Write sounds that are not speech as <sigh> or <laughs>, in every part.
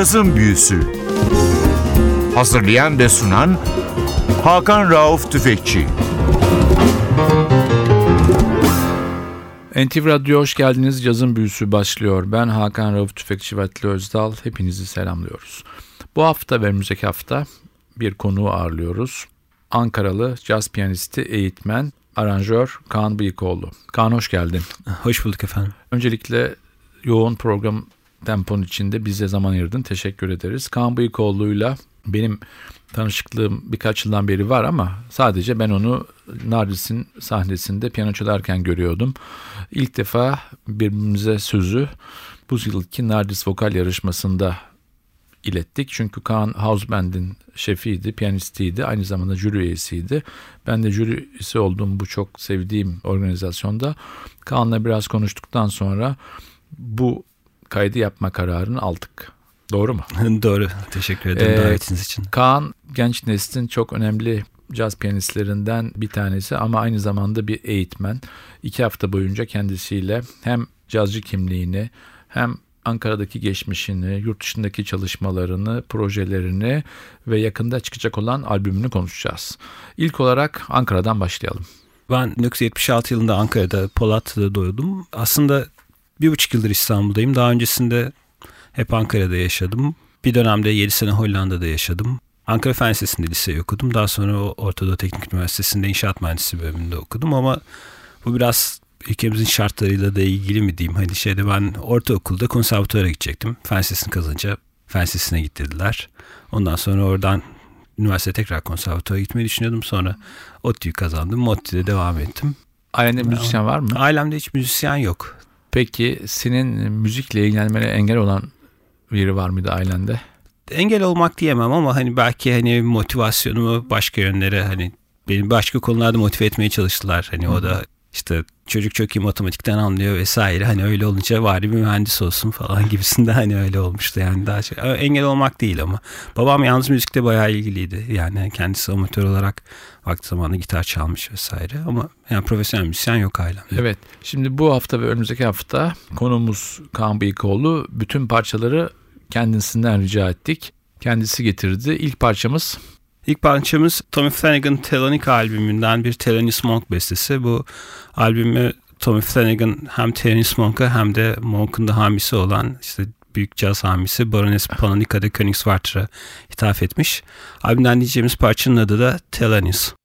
Cazın Büyüsü Hazırlayan ve sunan Hakan Rauf Tüfekçi NTV Radyo hoş geldiniz. Cazın Büyüsü başlıyor. Ben Hakan Rauf Tüfekçi ve Atli Özdal. Hepinizi selamlıyoruz. Bu hafta ve önümüzdeki hafta bir konuğu ağırlıyoruz. Ankaralı caz piyanisti, eğitmen, aranjör Kaan Bıyıkoğlu. Kaan hoş geldin. Hoş bulduk efendim. Öncelikle yoğun program tempon içinde bize zaman ayırdın. Teşekkür ederiz. Kaan Bıyıkoğlu'yla benim tanışıklığım birkaç yıldan beri var ama sadece ben onu Nardis'in sahnesinde piyano çalarken görüyordum. İlk defa birbirimize sözü bu yılki Nardis vokal yarışmasında ilettik. Çünkü Kaan House Band'in şefiydi, piyanistiydi, aynı zamanda jüri üyesiydi. Ben de jüri üyesi olduğum bu çok sevdiğim organizasyonda Kaan'la biraz konuştuktan sonra bu kaydı yapma kararını aldık. Doğru mu? <laughs> Doğru. Teşekkür ederim ee, davetiniz için. Kaan genç neslin çok önemli caz piyanistlerinden bir tanesi ama aynı zamanda bir eğitmen. İki hafta boyunca kendisiyle hem cazcı kimliğini hem Ankara'daki geçmişini, yurt dışındaki çalışmalarını, projelerini ve yakında çıkacak olan albümünü konuşacağız. İlk olarak Ankara'dan başlayalım. Ben 1976 yılında Ankara'da Polat'ta doğdum. Aslında bir buçuk yıldır İstanbul'dayım. Daha öncesinde hep Ankara'da yaşadım. Bir dönemde 7 sene Hollanda'da yaşadım. Ankara Fen Lisesi'nde liseyi okudum. Daha sonra Orta Doğu Teknik Üniversitesi'nde inşaat mühendisi bölümünde okudum ama bu biraz ülkemizin şartlarıyla da ilgili mi diyeyim. Hani şeyde ben ortaokulda konservatuvara gidecektim. Fen Lisesi'ni kazanınca Fen Lisesi'ne gittirdiler. Ondan sonra oradan üniversite tekrar konservatuvara gitmeyi düşünüyordum. Sonra ODTÜ'yü kazandım. ODTÜ'de devam ettim. Ailende müzisyen var mı? Ailemde hiç müzisyen yok. Peki senin müzikle ilgilenmene engel olan biri var mıydı ailende? Engel olmak diyemem ama hani belki hani motivasyonumu başka yönlere hani beni başka konularda motive etmeye çalıştılar. Hani Hı. o da işte çocuk çok iyi matematikten anlıyor vesaire. Hani öyle olunca bari bir mühendis olsun falan <laughs> gibisinde hani öyle olmuştu yani daha çok. Engel olmak değil ama. Babam yalnız müzikte bayağı ilgiliydi. Yani kendisi amatör olarak vakti zamanında gitar çalmış vesaire ama yani profesyonel müzisyen yok ailemde. Evet. Şimdi bu hafta ve önümüzdeki hafta konumuz Kaan Bıyıkoğlu. Bütün parçaları kendisinden rica ettik. Kendisi getirdi. İlk parçamız İlk parçamız Tommy Flanagan Thelonic albümünden bir Thelonious Monk bestesi. Bu albümü Tommy Flanagan hem Thelonious Monk'a hem de Monk'un da hamisi olan işte büyük caz hamisi Baroness Panonica de Königswarter'a hitap etmiş. Albümden diyeceğimiz parçanın adı da Thelonious.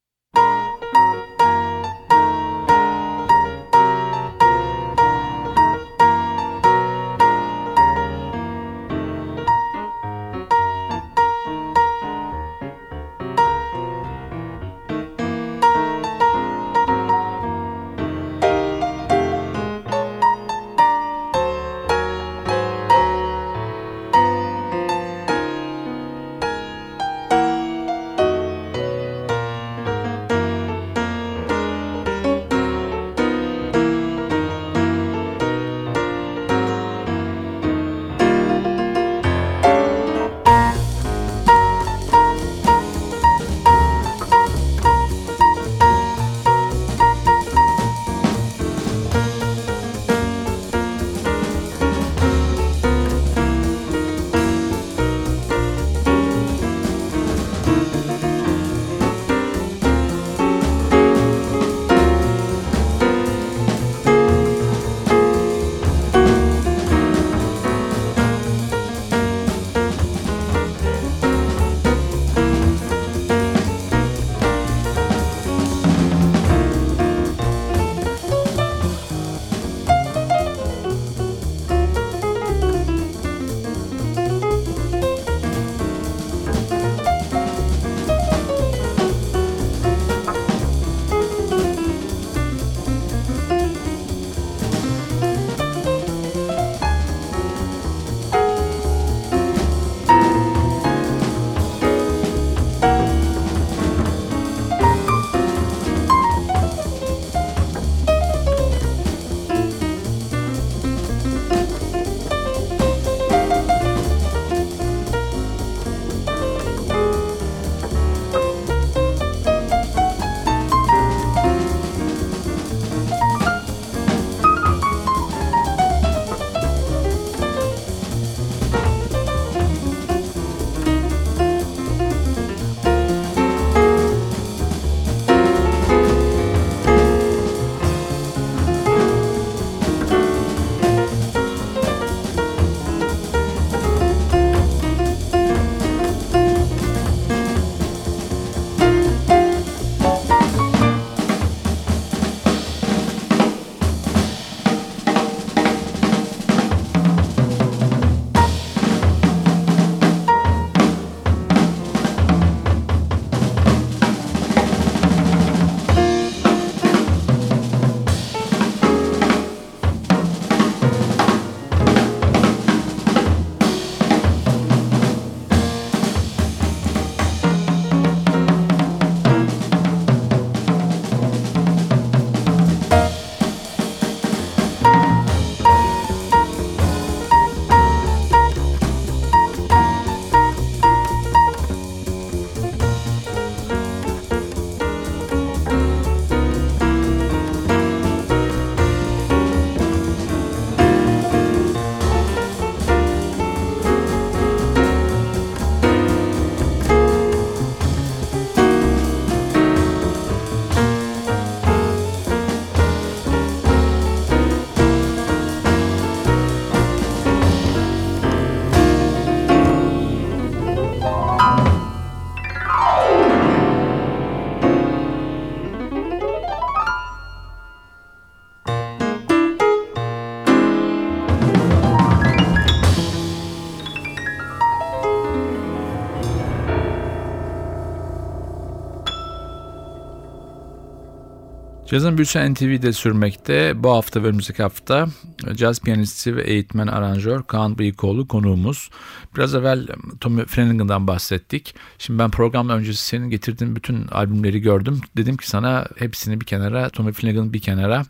Cazın Büyüsü NTV'de sürmekte. Bu hafta ve önümüzdeki hafta caz piyanisti ve eğitmen aranjör Kaan Bıyıkoğlu konuğumuz. Biraz evvel Tommy Flanagan'dan bahsettik. Şimdi ben programdan öncesi senin getirdiğin bütün albümleri gördüm. Dedim ki sana hepsini bir kenara, Tommy Flanagan'ı bir kenara.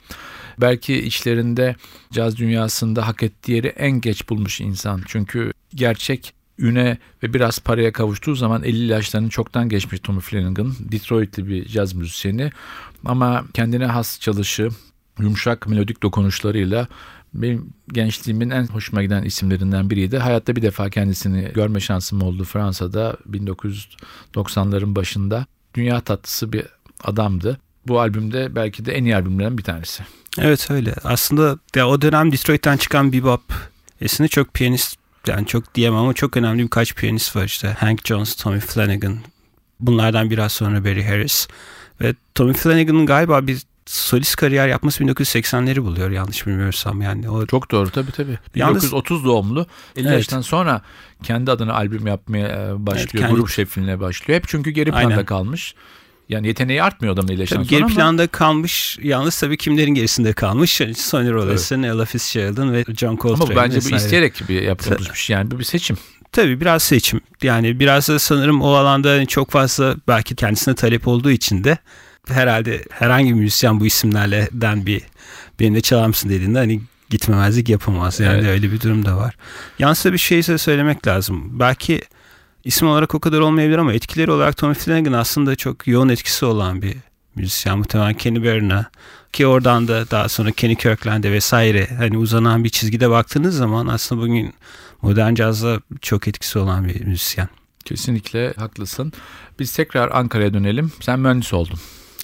Belki içlerinde caz dünyasında hak ettiği yeri en geç bulmuş insan. Çünkü gerçek üne ve biraz paraya kavuştuğu zaman 50 yaşlarını çoktan geçmiş Tommy Flanagan. Detroit'li bir caz müzisyeni ama kendine has çalışı, yumuşak melodik dokunuşlarıyla benim gençliğimin en hoşuma giden isimlerinden biriydi. Hayatta bir defa kendisini görme şansım oldu Fransa'da 1990'ların başında. Dünya tatlısı bir adamdı. Bu albümde belki de en iyi albümlerden bir tanesi. Evet öyle. Aslında ya o dönem Detroit'ten çıkan bebop esini çok piyanist yani çok diyemem ama çok önemli birkaç piyanist var işte. Hank Jones, Tommy Flanagan. Bunlardan biraz sonra Barry Harris. Ve Tommy Flanagan'ın galiba bir solist kariyer yapması 1980'leri buluyor yanlış bilmiyorsam yani. O Çok doğru tabii tabii. Yalnız- 1930 doğumlu. 50 Evet. yaştan sonra kendi adına albüm yapmaya e, başlıyor. Evet, kendi- Grup şefliğine başlıyor. Hep çünkü geri planda Aynen. kalmış. Yani yeteneği artmıyor adamın 50 yaştan tabii sonra geri ama planda kalmış. Yalnız tabii kimlerin gerisinde kalmış? Yani Sonny Rolles'ın, Ella Fitzgerald'ın ve John Coltrane ama bence bu isteyerek bir yapılmış bir şey. Yani bu bir seçim. Tabii biraz seçim. Yani biraz da sanırım o alanda hani çok fazla belki kendisine talep olduğu için de herhalde herhangi bir müzisyen bu isimlerden bir benimle çalar mısın dediğinde hani gitmemezlik yapamaz. Yani Evet. öyle bir durum da var. Yalnız bir şey söylemek lazım. Belki isim olarak o kadar olmayabilir ama etkileri olarak Tommy Flanagan aslında çok yoğun etkisi olan bir müzisyen. Muhtemelen Kenny Barron'a ki oradan da daha sonra Kenny Kirkland'e vesaire hani uzanan bir çizgide baktığınız zaman aslında bugün modern cazda çok etkisi olan bir müzisyen. Kesinlikle haklısın. Biz tekrar Ankara'ya dönelim. Sen mühendis oldun.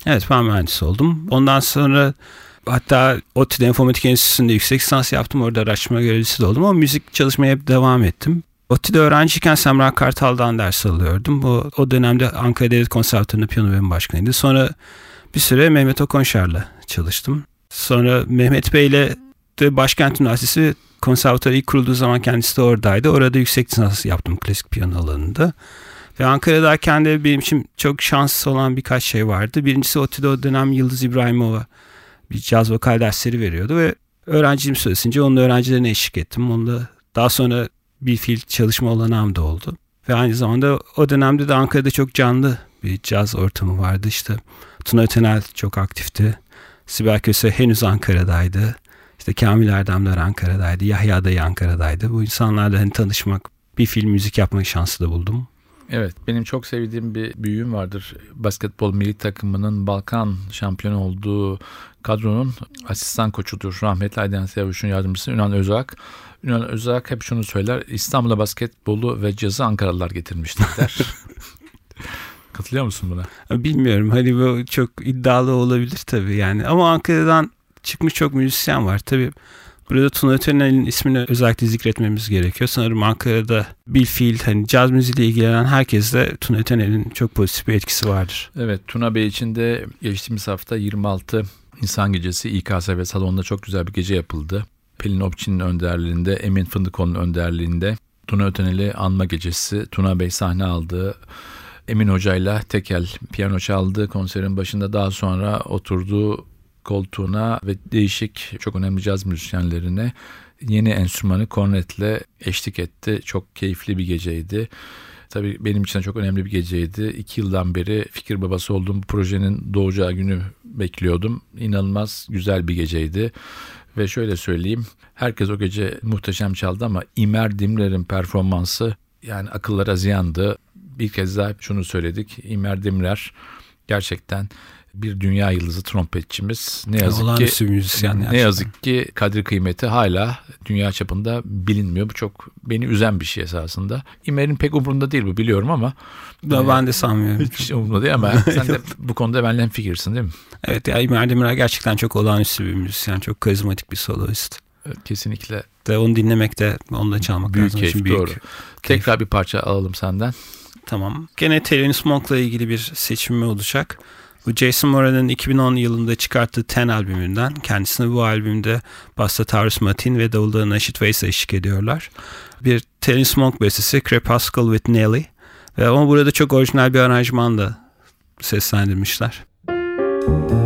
Evet ben mühendis oldum. Ondan sonra hatta ODTÜ'de Enformatik Enstitüsü'nde yüksek lisans yaptım. Orada araştırma görevlisi de oldum ama müzik çalışmaya hep devam ettim. ODTÜ'de öğrenciyken Semra Kartal'dan ders alıyordum. O, o dönemde Ankara Devlet Konservatuarı'nda piyano bölümü başkanıydı. Sonra bir süre Mehmet Okonşar'la çalıştım. Sonra Mehmet Bey'le de Başkent Üniversitesi konservatuarı ilk kurulduğu zaman kendisi de oradaydı. Orada yüksek lisans yaptım klasik piyano alanında. Ve Ankara'dayken de benim için çok şanslı olan birkaç şey vardı. Birincisi ODTÜ'de o dönem Yıldız İbrahimova bir caz vokal dersleri veriyordu ve öğrenciliğim süresince onun öğrencilerine eşlik ettim. Onunla daha sonra bir fiil çalışma olanağım da oldu. Ve aynı zamanda o dönemde de Ankara'da çok canlı bir caz ortamı vardı. İşte Tuna Ötenel çok aktifti. Sibel Köse henüz Ankara'daydı. İşte Kamil Erdemler Ankara'daydı. Yahya Dayı Ankara'daydı. Bu insanlarla hani tanışmak, bir film müzik yapma şansı da buldum. Evet benim çok sevdiğim bir büyüğüm vardır. Basketbol milli takımının Balkan şampiyonu olduğu kadronun asistan koçudur. Rahmetli Aydın Yavuş'un yardımcısı Ünal Özak. Ünal Özak hep şunu söyler. İstanbul'a basketbolu ve cazı Ankaralılar getirmiştir der. <laughs> Katılıyor musun buna? Bilmiyorum hani bu çok iddialı olabilir tabii yani. Ama Ankara'dan çıkmış çok müzisyen var. Tabii burada Tuna Ötenel'in ismini özellikle zikretmemiz gerekiyor. Sanırım Ankara'da bir fiil hani caz müziğiyle ilgilenen herkeste Tuna Ötenel'in çok pozitif bir etkisi vardır. Evet Tuna Bey için de geçtiğimiz hafta 26 Nisan gecesi İKSV salonunda çok güzel bir gece yapıldı. Pelin Opçin'in önderliğinde, Emin Fındıkoğlu'nun önderliğinde Tuna Ötenel'i anma gecesi. Tuna Bey sahne aldı. Emin Hoca'yla tekel piyano çaldı konserin başında daha sonra oturduğu koltuğuna ve değişik çok önemli caz müzisyenlerine yeni enstrümanı kornetle eşlik etti. Çok keyifli bir geceydi. Tabii benim için çok önemli bir geceydi. İki yıldan beri fikir babası olduğum bu projenin doğacağı günü bekliyordum. İnanılmaz güzel bir geceydi. Ve şöyle söyleyeyim, herkes o gece muhteşem çaldı ama İmer Dimler'in performansı yani akıllara ziyandı. Bir kez daha şunu söyledik, İmer Dimler gerçekten bir dünya yıldızı trompetçimiz. Ne yazık ki Olağanüstü bir müzisyen ne gerçekten. yazık ki kadri kıymeti hala dünya çapında bilinmiyor. Bu çok beni üzen bir şey esasında. İmer'in pek umurunda değil bu biliyorum ama Da ben de sanmıyorum. hiç umurunda değil ama <laughs> sen de bu konuda benimle fikirsin değil mi? Evet ya İmer Demirer gerçekten çok olağanüstü bir müzisyen. Çok karizmatik bir soloist. Kesinlikle De onu dinlemek de onunla çalmak büyük lazım. keyif Şimdi büyük doğru. keyif. Tekrar bir parça alalım senden. Tamam. Gene Thelonious Monk'la ilgili bir seçimi olacak. Bu Jason Moran'ın 2010 yılında çıkarttığı Ten albümünden. Kendisine bu albümde Basta Taurus Martin ve davulda Naşit Weiss eşlik ediyorlar. Bir Thelonious Monk bestesi Crepuscle with Nelly. Ve ama burada çok orijinal bir aranjmanla seslendirmişler. Müzik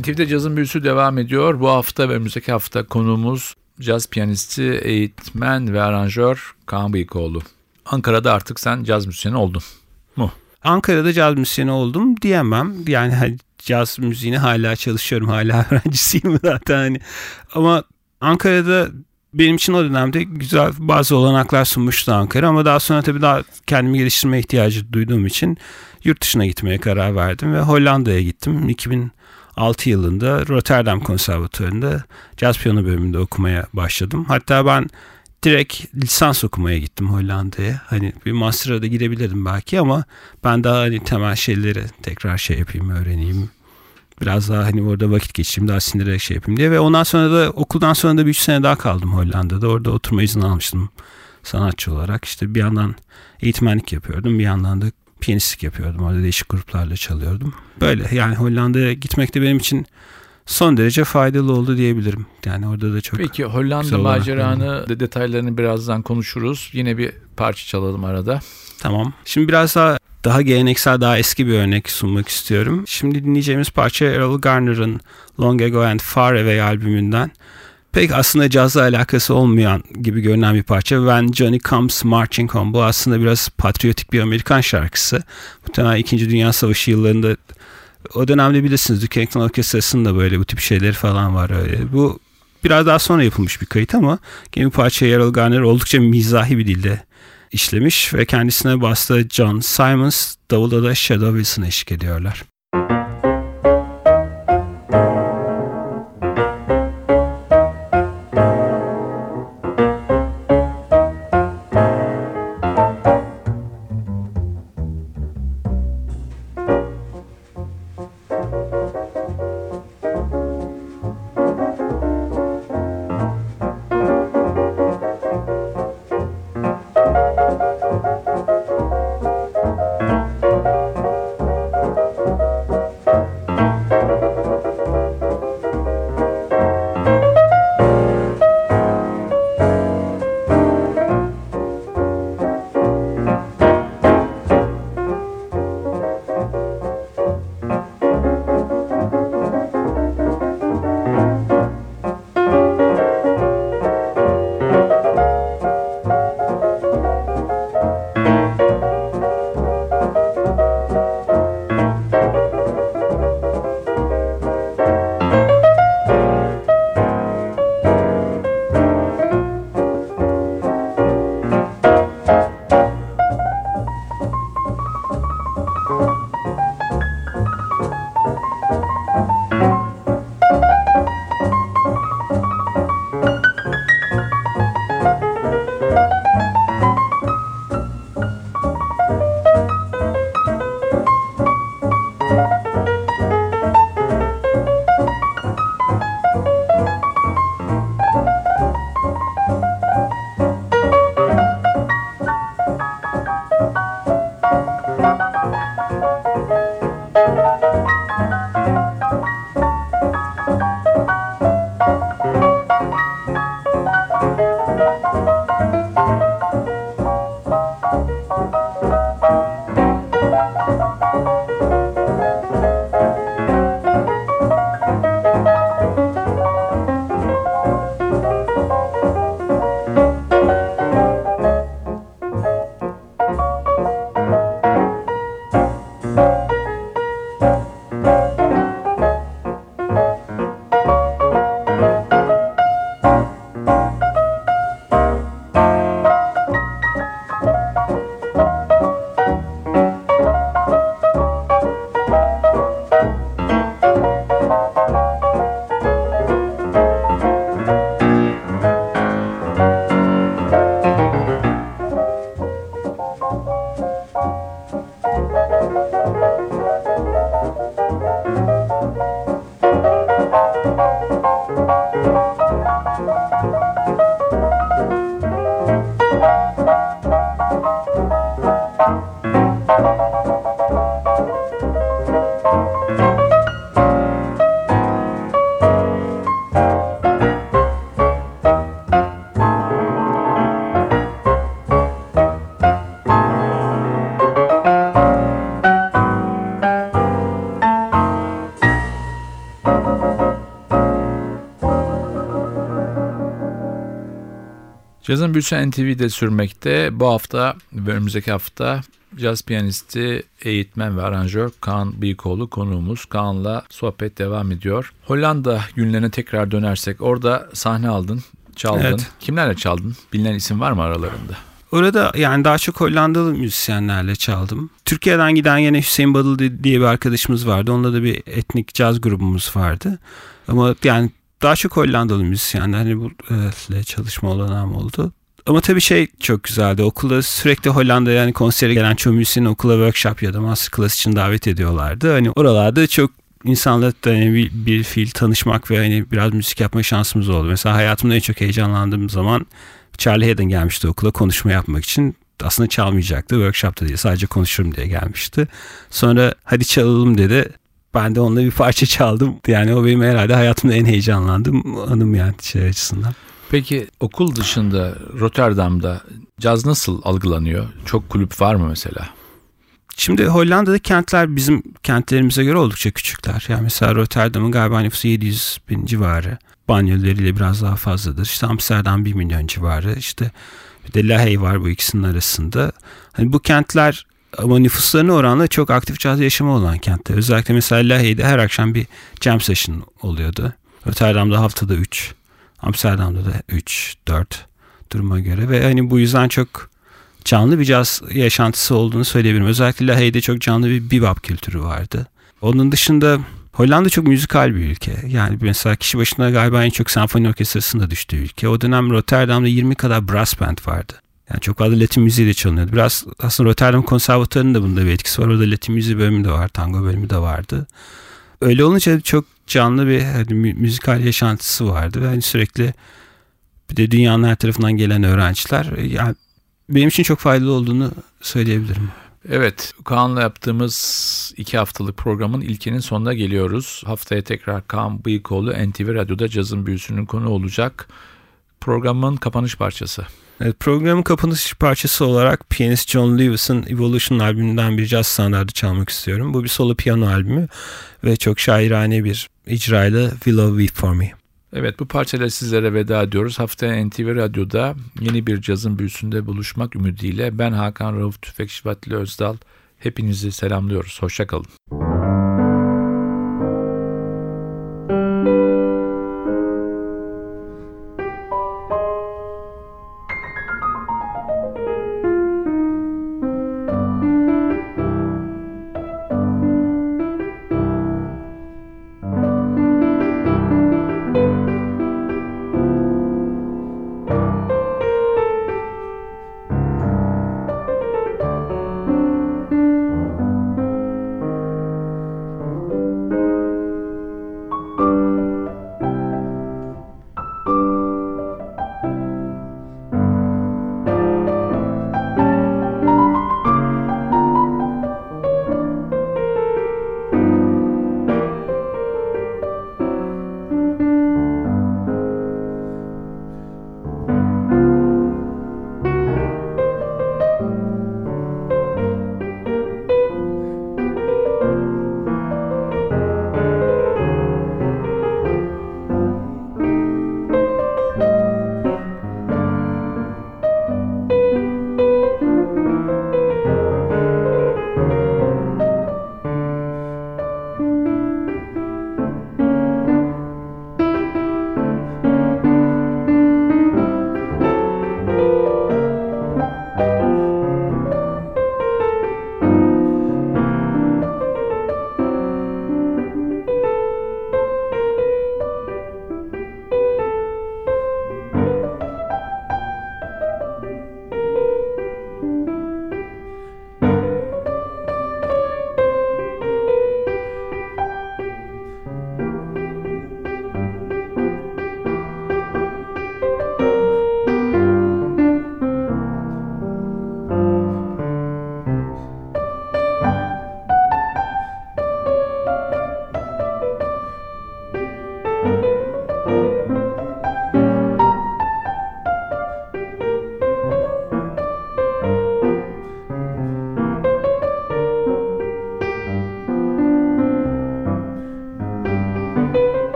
NTV'de cazın büyüsü devam ediyor. Bu hafta ve önümüzdeki hafta konuğumuz caz piyanisti, eğitmen ve aranjör Kaan Bıyıkoğlu. Ankara'da artık sen caz müzisyeni oldun mu? Ankara'da caz müzisyeni oldum diyemem. Yani hani caz müziğini hala çalışıyorum. Hala <laughs> öğrencisiyim zaten hani. Ama Ankara'da benim için o dönemde güzel bazı olanaklar sunmuştu Ankara ama daha sonra tabii daha kendimi geliştirme ihtiyacı duyduğum için yurt dışına gitmeye karar verdim ve Hollanda'ya gittim. 2006 yılında Rotterdam Konservatuvarı'nda caz piyano bölümünde okumaya başladım. Hatta ben direkt lisans okumaya gittim Hollanda'ya. Hani bir master'a da girebilirdim belki ama ben daha hani temel şeyleri tekrar şey yapayım, öğreneyim. Biraz daha hani orada vakit geçireyim, daha sinirerek şey yapayım diye. Ve ondan sonra da okuldan sonra da bir üç sene daha kaldım Hollanda'da. Orada oturma izni almıştım sanatçı olarak. İşte bir yandan eğitmenlik yapıyordum, bir yandan da piyanistlik yapıyordum. Orada değişik gruplarla çalıyordum. Böyle yani Hollanda'ya gitmek de benim için son derece faydalı oldu diyebilirim. Yani orada da çok Peki Hollanda maceranı de detaylarını birazdan konuşuruz. Yine bir parça çalalım arada. Tamam. Şimdi biraz daha daha geleneksel, daha eski bir örnek sunmak istiyorum. Şimdi dinleyeceğimiz parça Errol Garner'ın Long Ago and Far Away albümünden. Pek aslında cazla alakası olmayan gibi görünen bir parça. When Johnny Comes Marching Home. Bu aslında biraz patriotik bir Amerikan şarkısı. Muhtemelen 2. Dünya Savaşı yıllarında o dönemde bilirsiniz Duke Ellington Orkestrası'nda böyle bu tip şeyleri falan var. Öyle. Bu biraz daha sonra yapılmış bir kayıt ama gene bir parça Errol Garner oldukça mizahi bir dilde işlemiş ve kendisine basta John Simons, davulda da Shadow Wilson eşlik ediyorlar. Cazın büyüsü NTV'de sürmekte. Bu hafta ve önümüzdeki hafta caz piyanisti, eğitmen ve aranjör Kaan Bıyıkoğlu konuğumuz. Kaan'la sohbet devam ediyor. Hollanda günlerine tekrar dönersek orada sahne aldın, çaldın. Evet. Kimlerle çaldın? Bilinen isim var mı aralarında? Orada yani daha çok Hollandalı müzisyenlerle çaldım. Türkiye'den giden yine Hüseyin Badıl diye bir arkadaşımız vardı. Onunla da bir etnik caz grubumuz vardı. Ama yani daha çok Hollandalı müzisyenler hani bu e, çalışma olanağım oldu. Ama tabii şey çok güzeldi. Okulda sürekli Hollanda'ya yani konsere gelen çoğu müzisyen okula workshop ya da masterclass için davet ediyorlardı. Hani oralarda çok insanla hani bir, bir fiil tanışmak ve hani biraz müzik yapma şansımız oldu. Mesela hayatımda en çok heyecanlandığım zaman Charlie Hayden gelmişti okula konuşma yapmak için. Aslında çalmayacaktı. Workshop'ta değil sadece konuşurum diye gelmişti. Sonra hadi çalalım dedi. Ben de onunla bir parça çaldım. Yani o benim herhalde hayatımda en heyecanlandığım anım yani şey açısından. Peki okul dışında Rotterdam'da caz nasıl algılanıyor? Çok kulüp var mı mesela? Şimdi Hollanda'da kentler bizim kentlerimize göre oldukça küçükler. Yani mesela Rotterdam'ın galiba nüfusu 700 bin civarı. Banyoleriyle biraz daha fazladır. İşte Amsterdam 1 milyon civarı. İşte bir de Lahey var bu ikisinin arasında. Hani bu kentler ama nüfuslarına oranla çok aktif caz yaşamı olan kentler. Özellikle mesela Lahey'de her akşam bir jam session oluyordu. Rotterdam'da haftada 3. Amsterdam'da da 3, 4 duruma göre ve hani bu yüzden çok canlı bir caz yaşantısı olduğunu söyleyebilirim. Özellikle Lahey'de çok canlı bir bebop kültürü vardı. Onun dışında Hollanda çok müzikal bir ülke. Yani mesela kişi başına galiba en çok senfoni orkestrasında düştüğü ülke. O dönem Rotterdam'da 20 kadar brass band vardı. Yani çok fazla Latin müziği de çalınıyordu. Biraz aslında Rotterdam konservatuarının da bunda bir etkisi var. Orada Latin müziği bölümü de var, tango bölümü de vardı. Öyle olunca çok canlı bir hani, müzikal yaşantısı vardı. Ve hani sürekli bir de dünyanın her tarafından gelen öğrenciler yani benim için çok faydalı olduğunu söyleyebilirim. Evet, Kaan'la yaptığımız iki haftalık programın ilkinin sonuna geliyoruz. Haftaya tekrar Kaan Bıyıkoğlu NTV Radyo'da cazın büyüsünün konu olacak. Programın kapanış parçası. Evet, programın kapanış parçası olarak piyanist John Lewis'ın Evolution albümünden bir caz standardı çalmak istiyorum. Bu bir solo piyano albümü ve çok şairane bir icrayla Willow Weep For Me. Evet bu parçayla sizlere veda ediyoruz. Haftaya NTV Radyo'da yeni bir cazın büyüsünde buluşmak ümidiyle ben Hakan Rauf Tüfek Şivatli Özdal hepinizi selamlıyoruz. Hoşçakalın.